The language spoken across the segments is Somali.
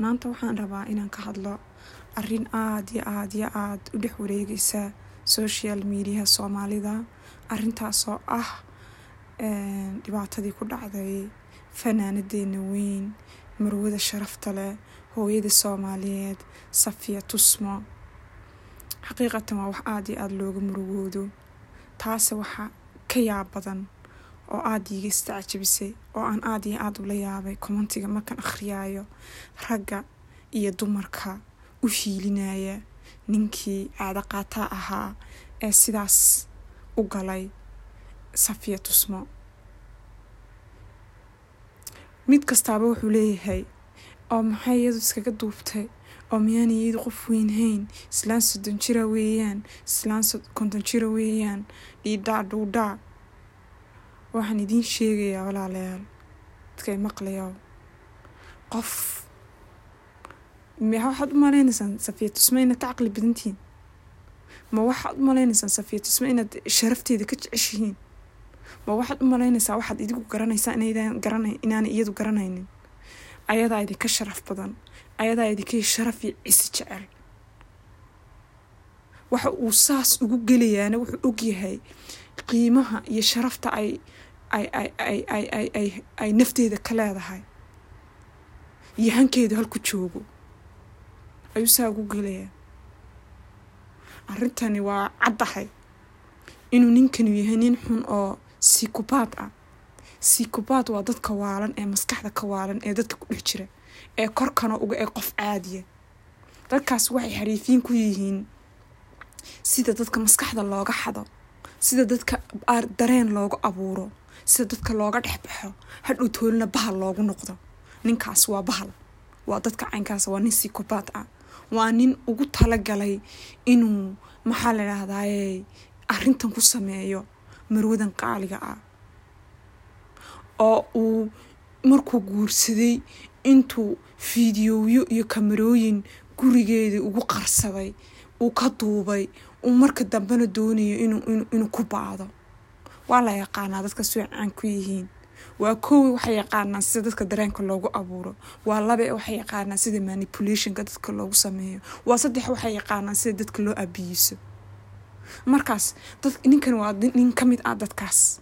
maanta waxaan rabaa inaan ka hadlo arrin aada iyo aada iyo aada u dhex wareegeysa social mediaha soomaalida arrintaasoo ah dhibaatadii ku dhacday fanaanadeena weyn marwada sharafta leh hooyada soomaaliyeed safiya tusmo. Xaqiiqatan waa wax aada iyo aada looga murugoodo. Taase waxaa ka yaab badan oo aada iiga istacjabisay oo aan aada iyo aada ula yaabay commentiga markaan akhriyaayo ragga iyo dumarka u hiilinaya ninkii caado qaataa ahaa ee sidaas u galay safiya tusmo. Mid kastaaba wuxuu leeyahay oo maxay iyadu iskaga duubtay? Oo miyaana iyadu qof weyn hayn? Islaan soddon jira weeyaan? Islaan konton jira weeyaan? Dhiidhaa dhuudhaa waxaan idiin sheegayaa walaalayaal. Dadkay maqlayo qof. Ma waxaad u maleynaysaan safiya? Tusmo inaad ka caqli badantihiin ma waxaad u maleynaysaan safiya? Tusmo inaad sharafteeda ka jeceshihiin. Ma waxaad u malaynaysaa waxaad idigu garanaysaa inaana iyadu garanaynin? Ayadaa idinka sharaf badan. Ayadaa idinka sharaf iyo cisi jecel. Waxa uu saas ugu gelayaana wuxuu ogyahay qiimaha iyo sharafta ay ay nafteeda ka leedahay iyo hankeeda halku joogo ayuu saa ugu gelayaan arrintani waa caddahay inuu ninkanu yahay nin xun oo sikubaad ah. Sikubaad waa dadka waalan ee maskaxda ka waalan ee dadka ku dhex jira ee korkana uga ee qof caadiya. Dadkaas waxay xariifiin ku yihiin sida dadka maskaxda looga xado sida dadka dareen loogu abuuro sida dadka looga dhex baxo hadhow toolina bahal loogu noqdo. Ninkaas waa bahal. Waa dadka caynkaas waa nin sikobaad ah. Waa nin ugu talagalay inuu maxaa la dhahdaye arrintan ku sameeyo marwadan qaaliga ah. Oo uu markuu guursaday intuu fiidiyowyo iyo kamarooyin gurigeedii ugu qarsaday uu ka duubay uu marka dambena doonayo inuu ku baado. Waa la yaqaanaa dadka soo caan ku yihiin. Waa koowi waxay yaqaanaan sida dadka dareenka loogu abuuro. Waa labe waxay yaqaanaan sida manipulationka dadka loogu sameeyo. Waa saddex waxay yaqaanaan sida dadka loo abiyiso markaas ninkan waa nin ka mid ah dadkaas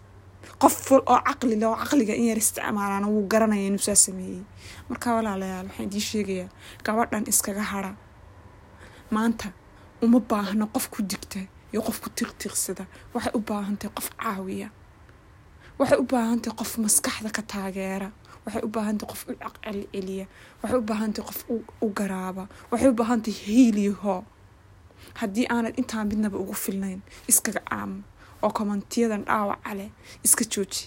qof ful oo caqli leh oo caqliga in yar isticmaalaana wuu garanaya inuu saa sameeyey. Marka walaalayaal waxaan idiin sheegayaa gabadhan iskaga hara. Maanta uma baahno qof ku digta iyo qof ku tiqtiiqsada waxay u baahantahay qof caawiya. Waxay u baahantahay qof maskaxda ka taageera. Waxay u baahantahay qof u caqli celiya waxay u baahantahay qof u garaaba. Waxay u baahantahay hiiliho haddii aanad intaa midnaba ugu filnayn iskaga aamo oo komantiyadan dhaawaca leh iska jooji